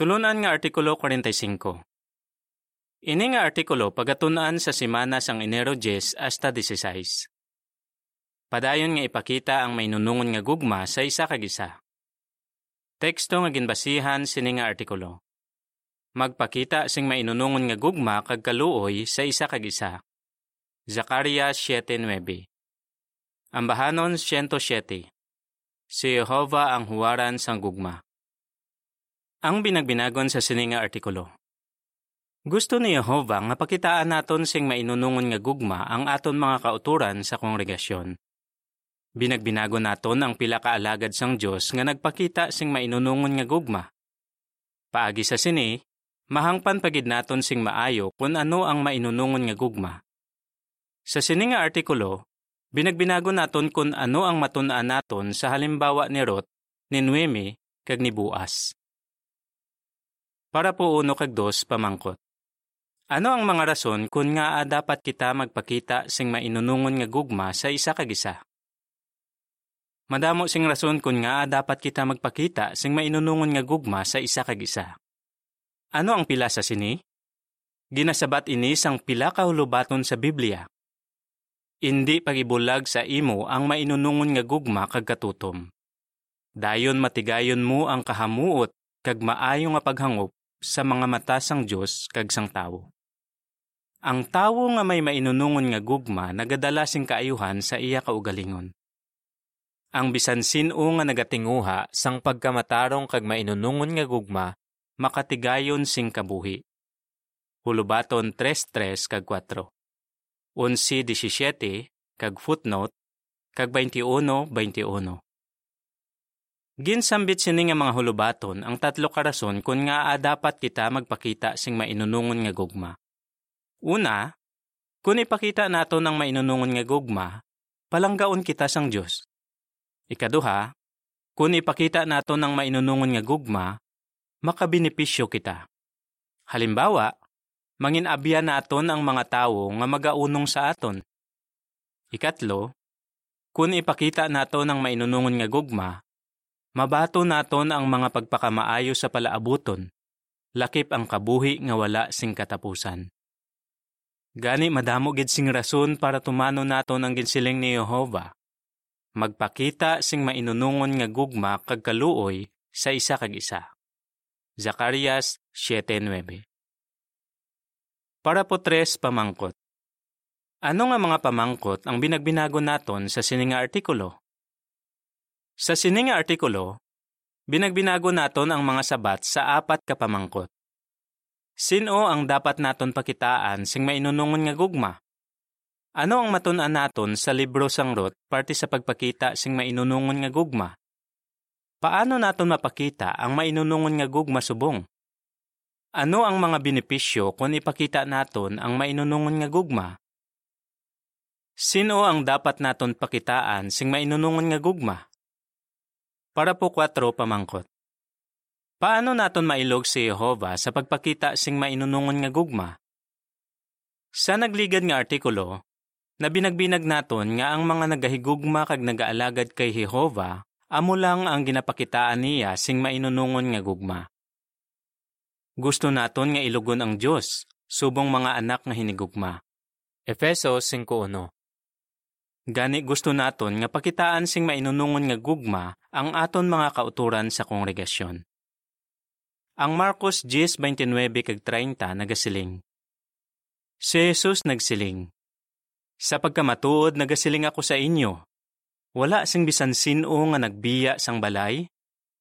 Tulunan nga Artikulo 45 Ini nga artikulo pagatunaan sa simana sang Enero 10 hasta 16. Padayon nga ipakita ang mainunungon nga gugma sa isa kag isa. Teksto nga ginbasihan sini nga artikulo. Magpakita sing mainunungon nga gugma kag kaluoy sa isa kag isa. Zacarias 7:9. Ambahanon 107. Si Jehovah ang huwaran sang gugma. Ang binagbinagon sa sini nga artikulo. Gusto ni Jehovah nga pakitaan naton sing mainunungon nga gugma ang aton mga kauturan sa kongregasyon. Binagbinago naton ang pila ka alagad sang Dios nga nagpakita sing mainunungon nga gugma. Paagi sa sini, mahangpan pagid naton sing maayo kung ano ang mainunungon nga gugma. Sa sini nga artikulo, binagbinago naton kung ano ang matun-an naton sa halimbawa ni Rot, ni Nueme, kag ni Buas. Para po uno kag dos pamangkot. Ano ang mga rason kung nga dapat kita magpakita sing mainunungon nga gugma sa isa kag isa? Madamo sing rason kung nga dapat kita magpakita sing mainunungon nga gugma sa isa kag isa. Ano ang pila sa sini? Ginasabat ini sang pila ka hulubaton sa Biblia. Indi pagibulag sa imo ang mainunungon nga gugma kag katutom. Dayon matigayon mo ang kahamuot kag maayo nga paghangop sa mga mata sang Dios kag sang tawo. Ang tawo nga may mainunungon nga gugma nagadala sing kaayuhan sa iya kaugalingon. Ang bisan sino nga nagatinguha sang pagkamatarong kag mainunungon nga gugma makatigayon sing kabuhi. Hulubaton 3.3 kag 4. 11.17 kag footnote kag 21.21. Ginsambit sini nga mga hulubaton ang tatlo ka rason kung nga dapat kita magpakita sing mainunungon nga gugma. Una, kung ipakita nato ng mainunungon nga gugma, palanggaon kita sang Dios. Ikaduha, kung ipakita nato ng mainunungon nga gugma, makabenepisyo kita. Halimbawa, mangin abya naton ang mga tawo nga magaunong sa aton. Ikatlo, kung ipakita nato ng mainunungon nga gugma, mabato naton ang mga pagpakamaayo sa palaabuton, lakip ang kabuhi nga wala sing katapusan. Gani madamo gid sing rason para tumano naton ang ginsiling ni Jehova. Magpakita sing mainunungon nga gugma kag kaluoy sa isa kag isa. Zacarias 7:9. Para po tres pamangkot. Ano nga mga pamangkot ang binagbinago naton sa sininga artikulo? Sa sininga artikulo, binagbinago naton ang mga sabat sa apat ka pamangkot. Sino ang dapat naton pakitaan sing mainunungon nga gugma? Ano ang matun-an naton sa libro sang Rot parte sa pagpakita sing mainunungon nga gugma? Paano naton mapakita ang mainunungon nga gugma subong? Ano ang mga benepisyo kung ipakita naton ang mainunungon nga gugma? Sino ang dapat naton pakitaan sing mainunungon nga gugma? Para po 4 pamangkot. Paano naton mailog si Jehova sa pagpakita sing mainunungon nga gugma? Sa nagligad nga artikulo, na binagbinag naton nga ang mga nagahigugma kag nagaalagad kay Jehova, amo lang ang ginapakitaan niya sing mainunungon nga gugma. Gusto naton nga ilugon ang Dios, subong mga anak nga hinigugma. Efeso 5.1 Gani gusto naton nga pakitaan sing mainunungon nga gugma ang aton mga kauturan sa kongregasyon. Ang Marcos 10:29-30 nagasiling. Si Jesus nagsiling, Sa pagkamatuod nagasiling ako sa inyo, wala sing bisan sino nga nagbiya sang balay,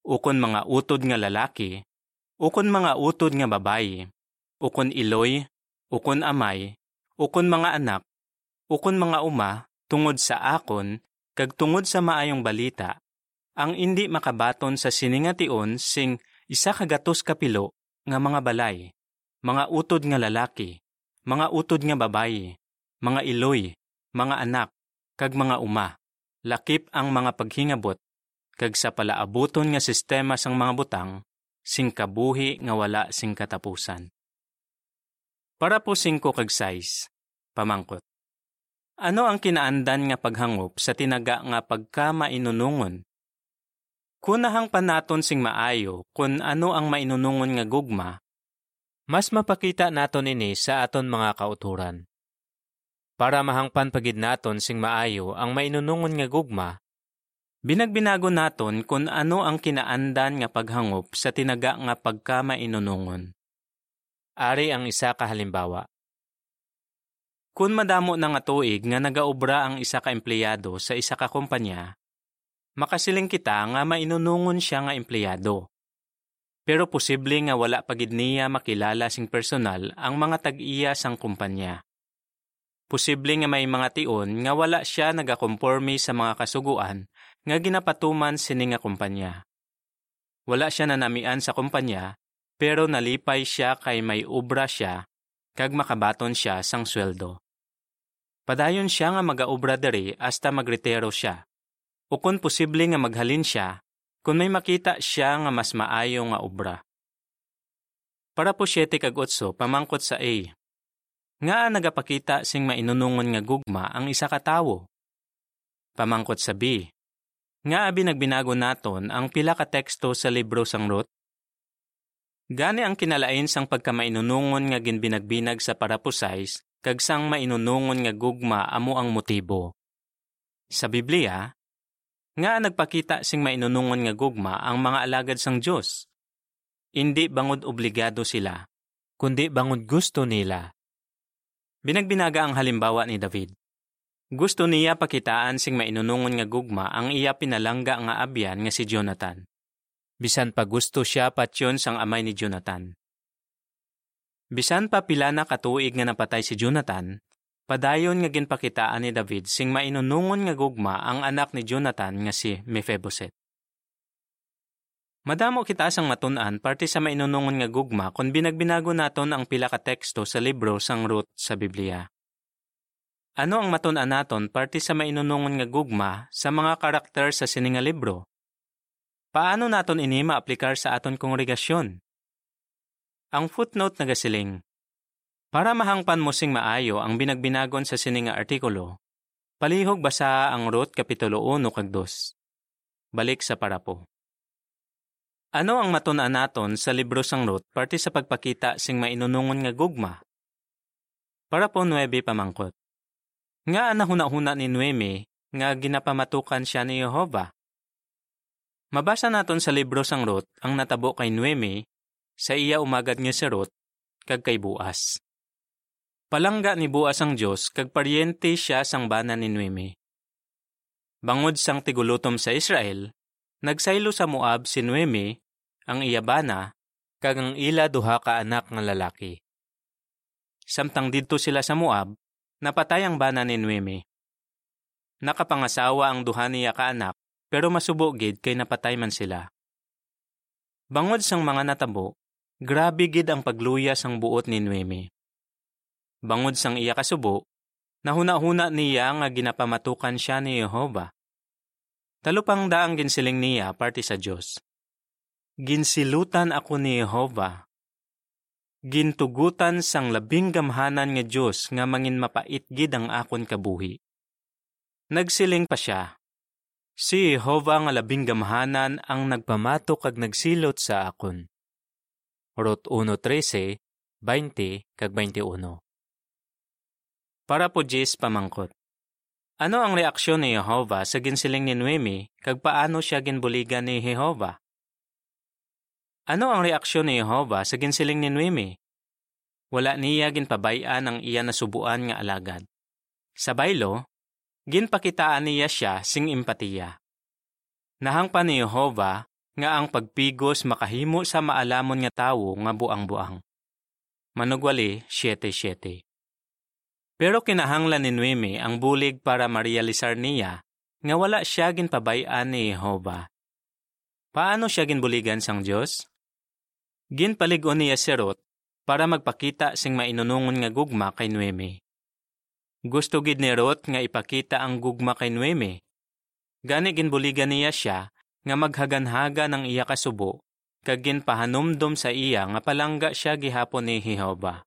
ukon mga utod nga lalaki, ukon mga utod nga babayi, ukon iloy, ukon amay, ukon mga anak, ukon mga uma, tungod sa akon, kag tungod sa maayong balita, ang indi makabaton sa siningation sing isa kagatos kapilo nga mga balay, mga utod nga lalaki, mga utod nga babayi, mga iloy, mga anak, kag mga uma, lakip ang mga paghingabot, kag sa palaabuton nga sistema sang mga butang, sing kabuhi nga wala sing katapusan. Para po 5 kag 6, pamangkot. Ano ang kinaandan nga paghangop sa tinaga nga pagkamainunungon Kunahang panaton sing maayo kung ano ang mainunungon nga gugma, mas mapakita naton ini sa aton mga kauturan. Para mahangpan pagid naton sing maayo ang mainunungon nga gugma, binagbinago naton kung ano ang kinaandan nga paghangop sa tinaga nga pagka mainunungon. Ari ang isa ka halimbawa. Kung madamo na nga tuig nga nagaobra ang isa ka empleyado sa isa ka kumpanya, makasiling kita nga mainunungon siya nga empleyado. Pero posible nga wala pagid niya makilala sing personal ang mga tag-iya sang kumpanya. Posible nga may mga tion nga wala siya nagakonforme sa mga kasuguan nga ginapatuman sini nga kumpanya. Wala siya nanamian sa kumpanya pero nalipay siya kay may obra siya kag makabaton siya sang sweldo. Padayon siya nga magaobra diri hasta magretiro siya o kung posible nga maghalin siya kung may makita siya nga mas maayo nga obra. Para po 7 kag 8 pamangkot sa A. Nga nagapakita sing mainunungon nga gugma ang isa ka tawo. Pamangkot sa B. Nga abi nagbinago naton ang pila ka teksto sa libro sang Ruth. Gani ang kinalain sang pagkamainunungon nga ginbinagbinag sa parapusais kag sang mainunungon nga gugma amo ang motibo. Sa Biblia, nga nagpakita sing mainunungon nga gugma ang mga alagad sang Dios. Hindi bangod obligado sila, kundi bangod gusto nila. Binagbinaga ang halimbawa ni David. Gusto niya pakitaan sing mainunungon nga gugma ang iya pinalangga nga abyan nga si Jonathan. Bisan pa gusto siya patyon sang amay ni Jonathan. Bisan pa pila na katuig nga napatay si Jonathan, Padayon nga ginpakitaan ni David sing mainunungon nga gugma ang anak ni Jonathan nga si Mephibosheth. Madamo kita sang matun-an parte sa mainunungon nga gugma kung binagbinago naton ang pila ka teksto sa libro sang Ruth sa Biblia. Ano ang matun-an naton parte sa mainunungon nga gugma sa mga karakter sa sininga libro? Paano naton ini maaplikar sa aton kongregasyon? Ang footnote nagasiling, para mahangpan mo sing maayo ang binagbinagon sa sininga artikulo, palihog basa ang Ruth Kapitulo 1 kag 2. Balik sa parapo. Ano ang matun naton sa libro sang Ruth parte sa pagpakita sing mainunungon nga gugma? Para po 9 pamangkot. Nga anahuna-huna ni Nueme nga ginapamatukan siya ni Jehova. Mabasa naton sa libro sang Ruth ang natabo kay Nueme sa iya umagad nga si Ruth kag kay Buas. Palangga ni buas ang Diyos kag paryente siya sang bana ni Nueme. Bangod sang tigulutom sa Israel, nagsaylo sa Moab si Nueme, ang iya bana, kag ang ila duha ka anak nga lalaki. Samtang didto sila sa Moab, napatay ang bana ni Nueme. Nakapangasawa ang duha niya ka anak, pero masubo gid kay napatay man sila. Bangod sang mga natabo, grabe gid ang pagluya sang buot ni Nueme. Bangod sang iya kasubo, nahuna-huna niya nga ginapamatukan siya ni Jehova. Talupang daang ginsiling niya parte sa Diyos. Ginsilutan ako ni Jehova. Gintugutan sang labing gamhanan nga Diyos nga mangin mapait gid ang akon kabuhi. Nagsiling pa siya. Si Jehova nga labing gamhanan ang nagpamato kag nagsilot sa akon. Rot 1.13, 20 kag 21 para po Jis pamangkot. Ano ang reaksyon ni Jehova sa ginsiling ni Noemi kag paano siya ginbuligan ni Jehova? Ano ang reaksyon ni Jehova sa ginsiling ni Noemi? Wala niya ginpabayan ang iya nasubuan nga alagad. Sa baylo, ginpakitaan niya siya sing empatiya. Nahangpa ni Jehova nga ang pagpigos makahimo sa maalamon nga tawo nga buang-buang. Manugwali 7.7 pero kinahanglan ni Noemi ang bulig para marealisar niya nga wala siya ginpabayaan ni Jehova. Paano siya ginbuligan sang Dios? Ginpaligon niya si Ruth para magpakita sing mainunungon nga gugma kay Noemi. Gusto gid ni Ruth nga ipakita ang gugma kay Noemi. Gani ginbuligan niya siya nga maghaganhaga ng iya kasubo kag ginpahanumdom sa iya nga palangga siya gihapon ni Jehova.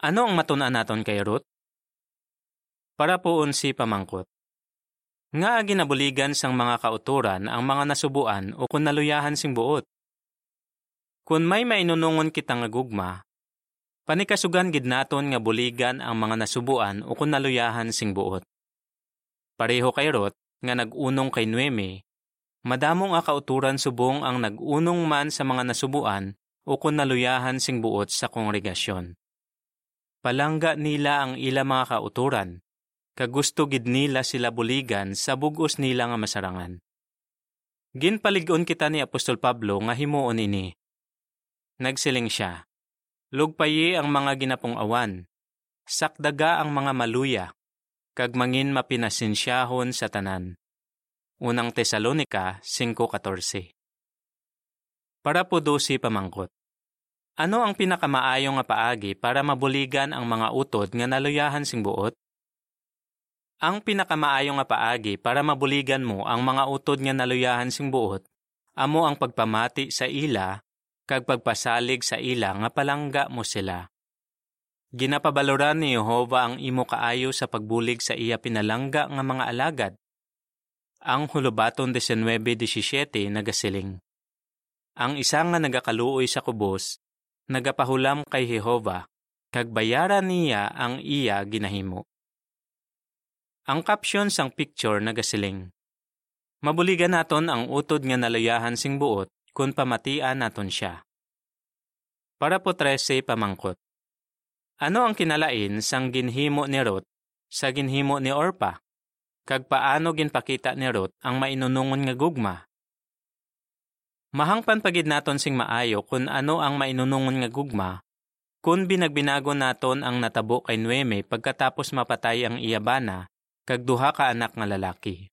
Ano ang matun naton kay Ruth? Para poon si pamangkot. Nga ginabuligan sang mga kauturan ang mga nasubuan o kung naluyahan sing buot. Kung may mainunungon kita nga gugma, panikasugan gid naton nga buligan ang mga nasubuan o kung naluyahan sing buot. Pareho kay Rot nga nagunong kay Nueme, madamong nga kauturan subong ang nagunong man sa mga nasubuan o kung naluyahan sing buot sa kongregasyon. Palangga nila ang ila mga kauturan, kagusto gid nila sila buligan sa bugos nila nga masarangan. Ginpaligon kita ni Apostol Pablo nga himuon ini. Nagsiling siya, Lugpayi ang mga ginapong awan, sakdaga ang mga maluya, kag mangin mapinasinsyahon sa tanan. Unang Tesalonika 5.14 Para po dosi pamangkot. Ano ang pinakamaayong nga paagi para mabuligan ang mga utod nga naluyahan sing buot? Ang pinakamaayong nga paagi para mabuligan mo ang mga utod nga naluyahan sing buot, amo ang pagpamati sa ila kag pagpasalig sa ila nga palangga mo sila. Ginapabaloran ni Jehova ang imo kaayo sa pagbulig sa iya pinalangga nga mga alagad. Ang hulubaton 19.17 nagasiling. Ang isa nga nagakaluoy sa kubos, nagapahulam kay Jehova, kag bayaran niya ang iya ginahimo. Ang caption sang picture nagasiling. Mabuligan naton ang utod nga nalayahan sing buot kung pamatian naton siya. Para po 13 pamangkot. Ano ang kinalain sang ginhimo ni Ruth sa ginhimo ni Orpa? Kag paano ginpakita ni Ruth ang mainunungon nga gugma? Mahangpan pagid naton sing maayo kung ano ang mainunungon nga gugma kung binagbinago naton ang natabo kay Nueme pagkatapos mapatay ang iyabana kag duha ka anak nga lalaki.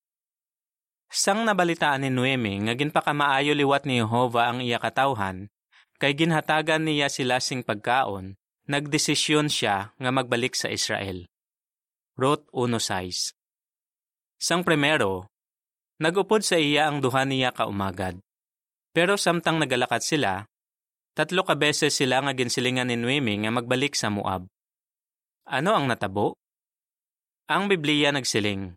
Sang nabalitaan ni Nueme nga ginpakamaayo liwat ni Jehova ang iya katawhan, kay ginhatagan niya sila sing pagkaon, nagdesisyon siya nga magbalik sa Israel. Rot 1.6 Sang primero, nagupod sa iya ang duha niya kaumagad. Pero samtang nagalakat sila, tatlo ka beses sila nga ginsilingan ni Nuemi nga magbalik sa Moab. Ano ang natabo? Ang Biblia nagsiling.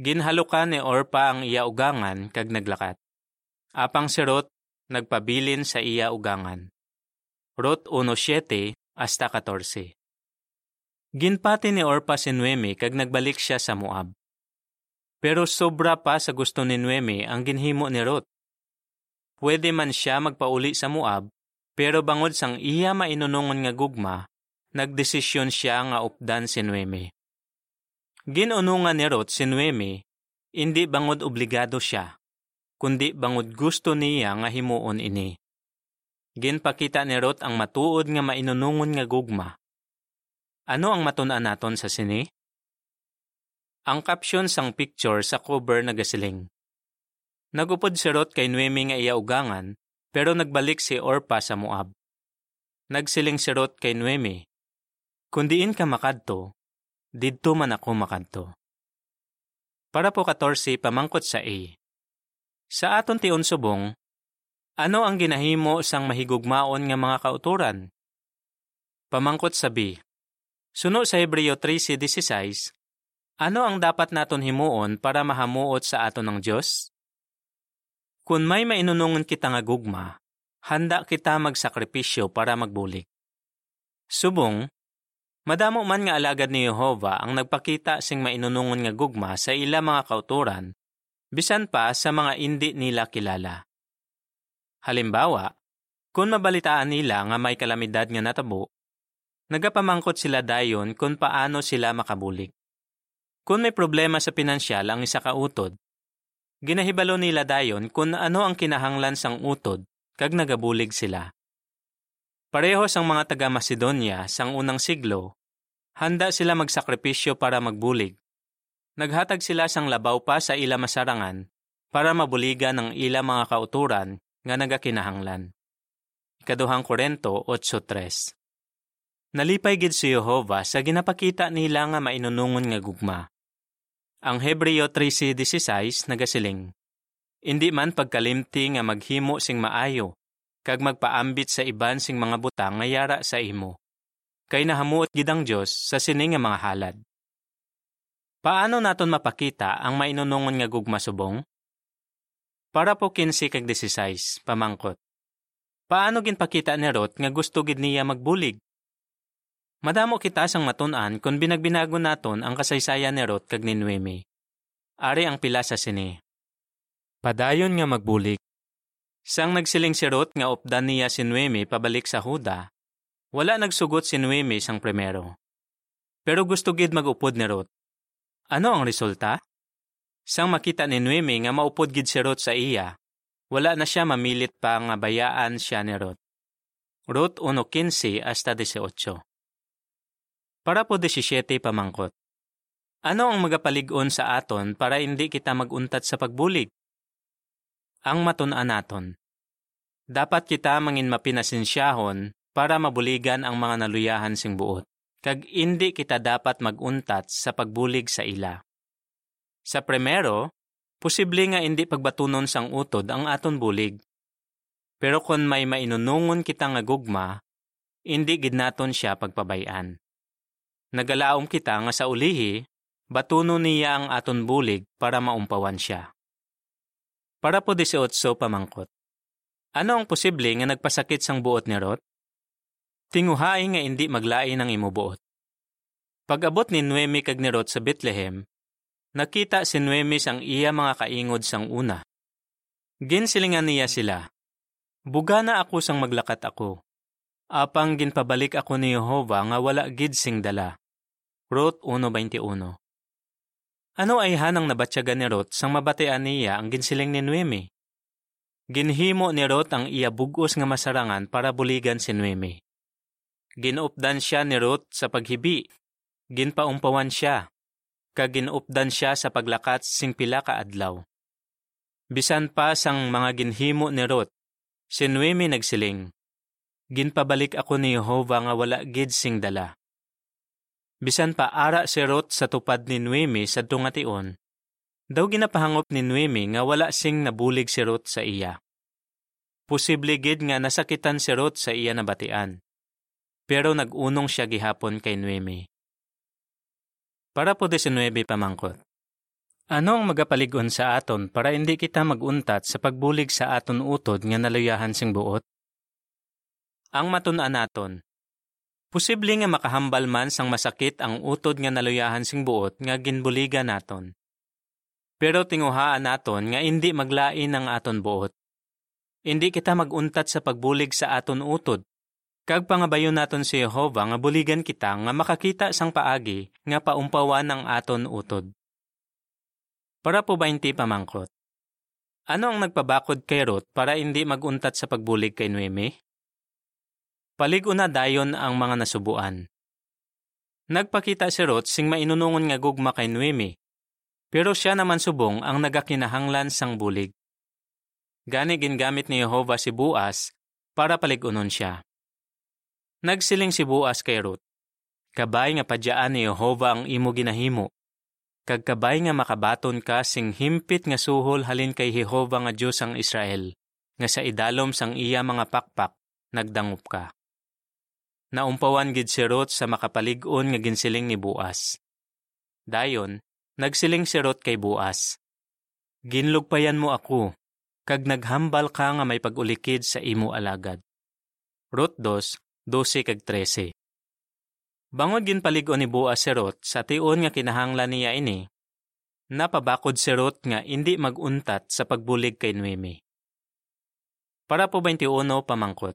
Ginhalukan ni Orpa ang iya ugangan kag naglakat. Apang si Rot nagpabilin sa iya ugangan. Rot 1.7 hasta 14. Ginpati ni Orpa si Nuemi kag nagbalik siya sa Moab. Pero sobra pa sa gusto ni Nuemi ang ginhimo ni Ruth. Pwede man siya magpauli sa Moab, pero bangod sang iya mainunungon nga gugma, nagdesisyon siya nga updan si Nuemi. Ginunungan ni Ruth si Nuemi, hindi bangod obligado siya, kundi bangod gusto niya nga himuon ini. Ginpakita ni Ruth ang matuod nga mainunungon nga gugma. Ano ang matun-an naton sa sini? Ang caption sang picture sa cover nagasiling. Nagupod si Ruth kay Nuemi nga iya ugangan, pero nagbalik si Orpa sa Moab. Nagsiling si Ruth kay Nuemi, Kung diin ka makadto, didto man ako makadto. Para po 14 pamangkot sa A. Sa aton tion subong, ano ang ginahimo sang mahigugmaon nga mga kauturan? Pamangkot sa B. Suno sa Hebreo 13:16, ano ang dapat naton himuon para mahamuot sa aton ng Diyos? Kung may mainunungan kita nga gugma, handa kita magsakripisyo para magbulik. Subong, madamo man nga alagad ni Jehova ang nagpakita sing mainunungan nga gugma sa ila mga kauturan, bisan pa sa mga indi nila kilala. Halimbawa, kung mabalitaan nila nga may kalamidad nga natabo, nagapamangkot sila dayon kung paano sila makabulik. Kung may problema sa pinansyal ang isa ka utod, ginahibalo nila dayon kung ano ang kinahanglan sang utod kag nagabulig sila. Pareho sang mga taga Macedonia sang unang siglo, handa sila magsakripisyo para magbulig. Naghatag sila sang labaw pa sa ila masarangan para mabuligan ang ila mga kauturan nga nagakinahanglan. Ikaduhang Korento 8.3 Nalipay gid si Jehova sa ginapakita nila nga mainunungon nga gugma. Ang Hebreo 13:16 nagasiling. Indi man pagkalimti nga maghimo sing maayo, kag magpaambit sa iban sing mga butang nga yara sa imo. Kay nahamuot gid ang Dios sa sini nga mga halad. Paano naton mapakita ang mainunungon nga gugma subong? Para po 15 kag 16, pamangkot. Paano ginpakita ni Ruth nga gusto gid niya magbulig? Madamo kita sang matun-an kung binagbinago naton ang kasaysayan ni Ruth kag ni Noemi. Ari ang pila sa sini. Padayon nga magbulig. Sang nagsiling si Ruth nga updan niya si Noemi pabalik sa Huda, wala nagsugot si Noemi sang primero. Pero gusto gid magupod ni Ruth. Ano ang resulta? Sang makita ni Noemi nga maupod gid si Ruth sa iya, wala na siya mamilit pa nga bayaan siya ni Ruth. Ruth 1.15 hasta 18. Para po 17 pamangkot. Ano ang magapalig-on sa aton para hindi kita maguntat sa pagbulig? Ang matun-an naton. Dapat kita mangin mapinasinsyahon para mabuligan ang mga naluyahan sing buot. Kag hindi kita dapat maguntat sa pagbulig sa ila. Sa primero, posible nga hindi pagbatunon sang utod ang aton bulig. Pero kung may mainunungon kita nga gugma, hindi gid naton siya pagpabayan. Nagalaom kita nga sa ulihi, batuno niya ang aton bulig para maumpawan siya. Para po 18 pamangkot. Ano ang posible nga nagpasakit sang buot ni Rot? Tinguhaay nga hindi maglain ang imubuot. Pag-abot ni Noemi kag ni Rot sa Bethlehem, Nakita si Nuemis ang iya mga kaingod sang una. Ginsilingan niya sila. Buga na ako sang maglakat ako. Apang ginpabalik ako ni Jehova nga wala gid sing dala. Rot 1.21 Ano ay hanang nabatyagan ni Rot sang mabatean niya ang ginsiling ni Nuemi? Ginhimo ni Rot ang iya bugos nga masarangan para buligan si Nuemi. Ginupdan siya ni Rot sa paghibi. Ginpaumpawan siya kaginupdan siya sa paglakat sing pila ka adlaw. Bisan pa sang mga ginhimo ni Ruth, si Noemi nagsiling, Ginpabalik ako ni Jehova nga wala gid sing dala. Bisan pa ara si Ruth sa tupad ni Noemi sa tungation, daw ginapahangop ni Noemi nga wala sing nabulig si Ruth sa iya. Posible gid nga nasakitan si Ruth sa iya nabatian. Pero nagunong siya gihapon kay Noemi. Para po 19 pamangkot. Ano ang magapaligon sa aton para hindi kita maguntat sa pagbulig sa aton utod nga naluyahan sing buot? Ang matun-an naton. Posible nga makahambal man sang masakit ang utod nga naluyahan sing buot nga ginbuliga naton. Pero tinguhaan naton nga hindi maglain ang aton buot. Hindi kita maguntat sa pagbulig sa aton utod Kag pangabayon naton si Jehova nga buligan kita nga makakita sang paagi nga paumpawan ang aton utod. Para po 20 pamangkot. Ano ang nagpabakod kay Ruth para hindi maguntat sa pagbulig kay Noemi? Palig-una dayon ang mga nasubuan. Nagpakita si Ruth sing mainunungon nga gugma kay Noemi, pero siya naman subong ang nagakinahanglan sang bulig. Gani gingamit ni Jehova si Buas para paligunon siya. Nagsiling si Buas kay Ruth. Kabay nga padyaan ni Jehova ang imo ginahimo. Kag kabay nga makabaton ka sing himpit nga suhol halin kay Jehova nga Dios ang Israel, nga sa idalom sang iya mga pakpak, nagdangup ka. Naumpawan gid si Ruth sa makapalig-on nga ginsiling ni Buas. Dayon, nagsiling si Ruth kay Buas. Ginlugpayan mo ako, kag naghambal ka nga may pagulikid sa imo alagad. Ruth 2, 12 kag 13. Bangod gin paligo ni Boaz si Ruth sa tion nga kinahanglan niya ini, napabakod si Ruth nga hindi maguntat sa pagbulig kay Noemi. Para po 21 pamangkot.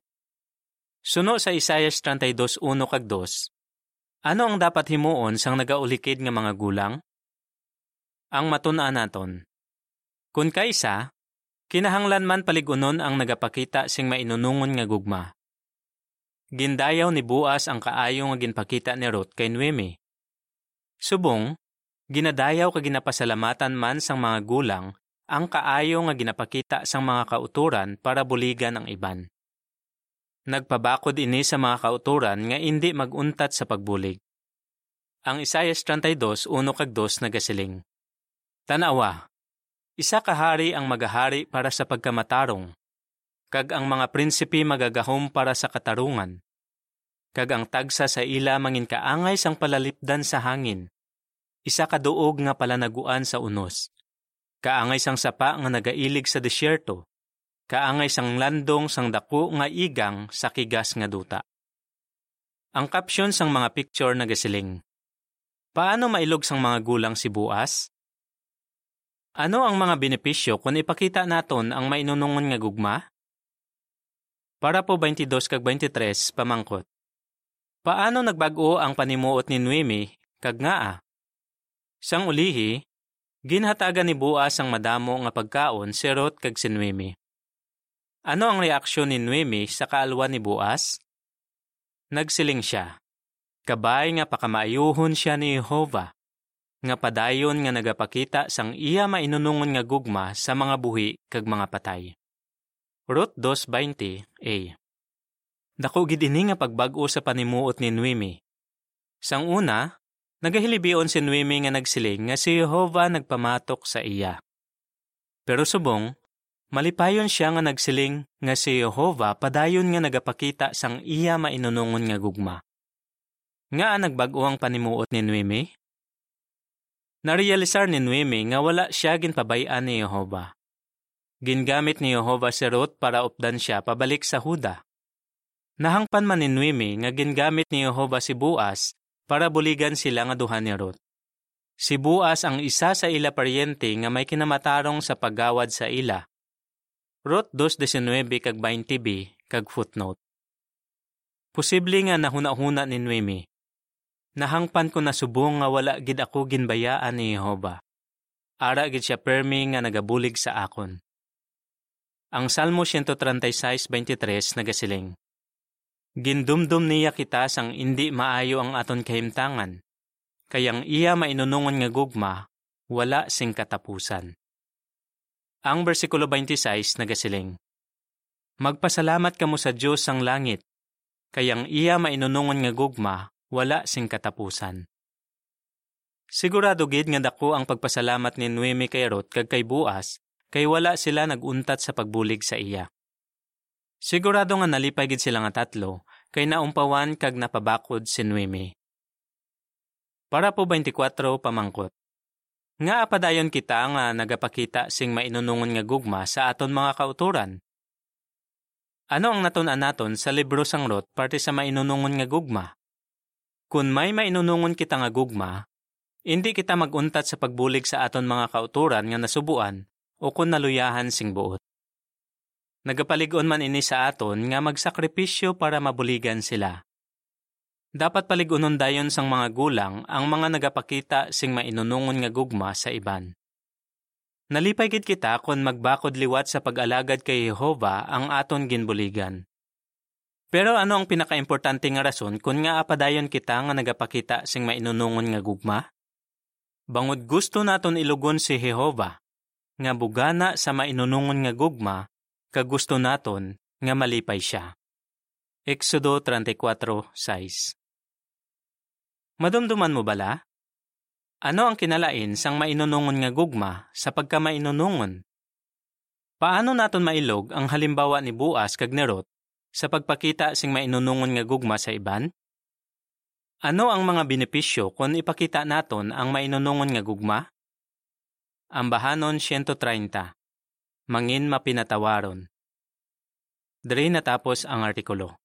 Suno sa Isaiah 32.1 kag 2, ano ang dapat himuon sang nagaulikid nga mga gulang? Ang matun-an naton. Kun kaysa, kinahanglan man paligunon ang nagapakita sing mainunungon nga gugma. Gindayaw ni Buas ang kaayo nga ginpakita ni Ruth kay Noemi. Subong, ginadayaw ka ginapasalamatan man sang mga gulang ang kaayo nga ginapakita sang mga kauturan para buligan ang iban. Nagpabakod ini sa mga kauturan nga hindi maguntat sa pagbulig. Ang Isaiah 32, 1 kag 2 nagasiling. Tanawa, isa kahari ang magahari para sa pagkamatarong, kag ang mga prinsipi magagahom para sa katarungan. Kag ang tagsa sa ila mangin kaangay sang palalipdan sa hangin. isa ka duog nga palanaguan sa unos. Kaangay sang sapa nga nagailig sa disyerto, kaangay sang landong sang dako nga igang sa kigas nga duta. Ang caption sang mga picture nagasiling. Paano mailog sang mga gulang si Buas? Ano ang mga benepisyo kung ipakita naton ang mainunungon nga gugma? Para po 22 kag 23 pamangkot. Paano nagbago ang panimuot ni Nuemi kag ngaa? Sang ulihi, ginhatagan ni Buas ang madamo nga pagkaon si Ruth kag si Nuemi. Ano ang reaksyon ni Nuemi sa kaalwa ni Buas? Nagsiling siya. Kabay nga pakamaayuhon siya ni Jehovah nga padayon nga nagapakita sang iya mainunungon nga gugma sa mga buhi kag mga patay. Ruth 2.20a Dako gid ini nga pagbag-o sa panimuot ni Nuemi. Sang una, nagahilibion si Nuemi nga nagsiling nga si Jehovah nagpamatok sa iya. Pero subong, malipayon siya nga nagsiling nga si Jehovah padayon nga nagapakita sang iya mainunungon nga gugma. Nga nagbag-o ang panimuot ni Nuemi? Narealisar ni Nuemi nga wala siya ginpabayaan ni Jehovah. Gingamit ni Jehovah si Ruth para updan siya pabalik sa Huda. Nahangpan man ni Nuemi nga gingamit ni Jehovah si Buas para buligan sila nga duha ni Ruth. Si Buas ang isa sa ila paryente nga may kinamatarong sa paggawad sa ila. Ruth 2.19 kag 20b kag footnote. Posible nga nahuna-huna ni Nuemi Nahangpan ko na subong nga wala gid ako ginbayaan ni Jehova. Ara gid siya permi nga nagabulig sa akon. Ang Salmo 136:23 nagasiling. Gindumdum niya kita sang indi maayo ang aton kahimtangan. Kayang iya mainunungon nga gugma, wala sing katapusan. Ang bersikulo 26 nagasiling. Magpasalamat kamo sa Dios sang langit, kayang iya mainunungon nga gugma, wala sing katapusan. Sigurado gid nga dako ang pagpasalamat ni Nuemi kay Ruth kag kay Buas kay wala sila naguntat sa pagbulig sa iya. Sigurado nga nalipay gid sila nga tatlo kay naumpawan kag napabakod si Nuemi. Para po 24 pamangkot. Nga apadayon kita nga nagapakita sing mainunungon nga gugma sa aton mga kauturan. Ano ang natun-an naton sa libro sang Ruth parte sa mainunungon nga gugma? Kung may mainunungon kita nga gugma, hindi kita maguntat sa pagbulig sa aton mga kauturan nga nasubuan o kung naluyahan sing buot. Nagapaligon man ini sa aton nga magsakripisyo para mabuligan sila. Dapat paligunon dayon sang mga gulang ang mga nagapakita sing mainunungon nga gugma sa iban. Nalipay gid kita kung magbakod liwat sa pag-alagad kay Jehova ang aton ginbuligan. Pero ano ang pinakaimportante nga rason kung nga apadayon kita nga nagapakita sing mainunungon nga gugma? Bangod gusto naton ilugon si Jehova, nga bugana sa mainunungon nga gugma, kag gusto naton nga malipay siya. Exodo 34.6 Madumduman mo bala? Ano ang kinalain sang mainunungon nga gugma sa pagka-mainunungon? Paano naton mailog ang halimbawa ni Buas kag ni Ruth sa pagpakita sing mainunungon nga gugma sa iban? Ano ang mga benepisyo kung ipakita naton ang mainunungon nga gugma? Ambahanon 130. Mangin mapinatawaron. Diri natapos ang artikulo.